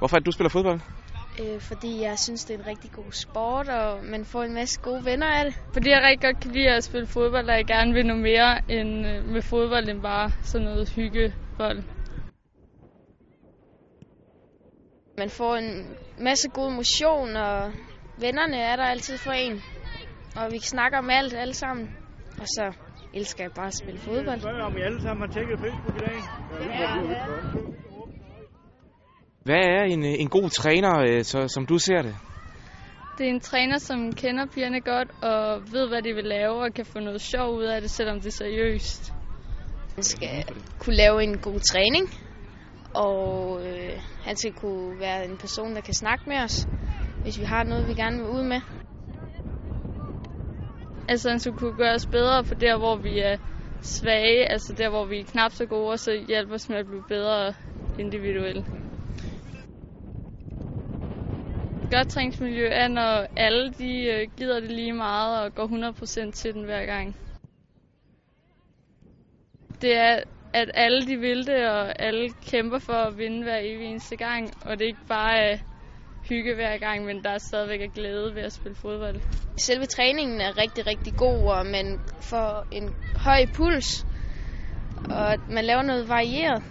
Hvorfor er det, du spiller fodbold? Øh, fordi jeg synes, det er en rigtig god sport, og man får en masse gode venner af det. Fordi jeg rigtig godt kan lide at spille fodbold, og jeg gerne vil noget mere end øh, med fodbold, end bare sådan noget hyggebold. Man får en masse god motion, og vennerne er der altid for en. Og vi snakker om alt, alle sammen. Og så elsker jeg bare at spille fodbold. Jeg om I alle sammen har tjekket Facebook i dag. Ja, ja. Hvad er en, en god træner, øh, så, som du ser det? Det er en træner, som kender pigerne godt og ved, hvad de vil lave og kan få noget sjov ud af det, selvom det er seriøst. Man skal kunne lave en god træning, og øh, han skal kunne være en person, der kan snakke med os, hvis vi har noget, vi gerne vil ud med. Altså han skulle kunne gøre os bedre på der, hvor vi er svage, altså der, hvor vi er knap så gode, og så hjælpe os med at blive bedre individuelt. Godt træningsmiljø er, når alle de øh, gider det lige meget og går 100% til den hver gang. Det er, at alle de vil det, og alle kæmper for at vinde hver evig eneste gang, og det er ikke bare øh, hygge hver gang, men der er stadigvæk er glæde ved at spille fodbold. Selve træningen er rigtig, rigtig god, og man får en høj puls, og man laver noget varieret.